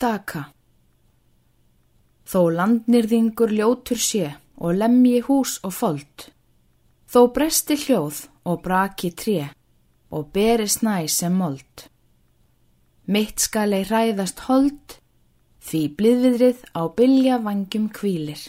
staka. Þó landnirðingur ljótur sé og lemji hús og fold, þó bresti hljóð og braki tré og beri snæ sem mold. Mitt skal ei hræðast hold, því bliðviðrið á bylja vangjum kvílir.